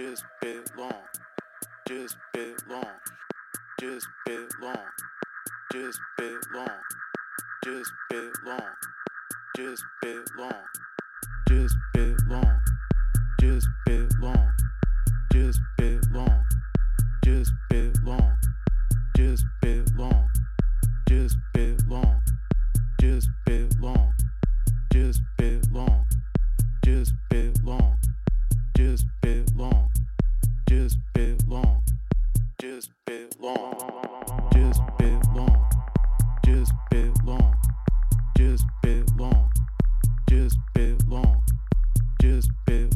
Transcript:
just bit long, just bit long, just bit long, just bit long, just bit long, just bit long, just bit long. this bitch.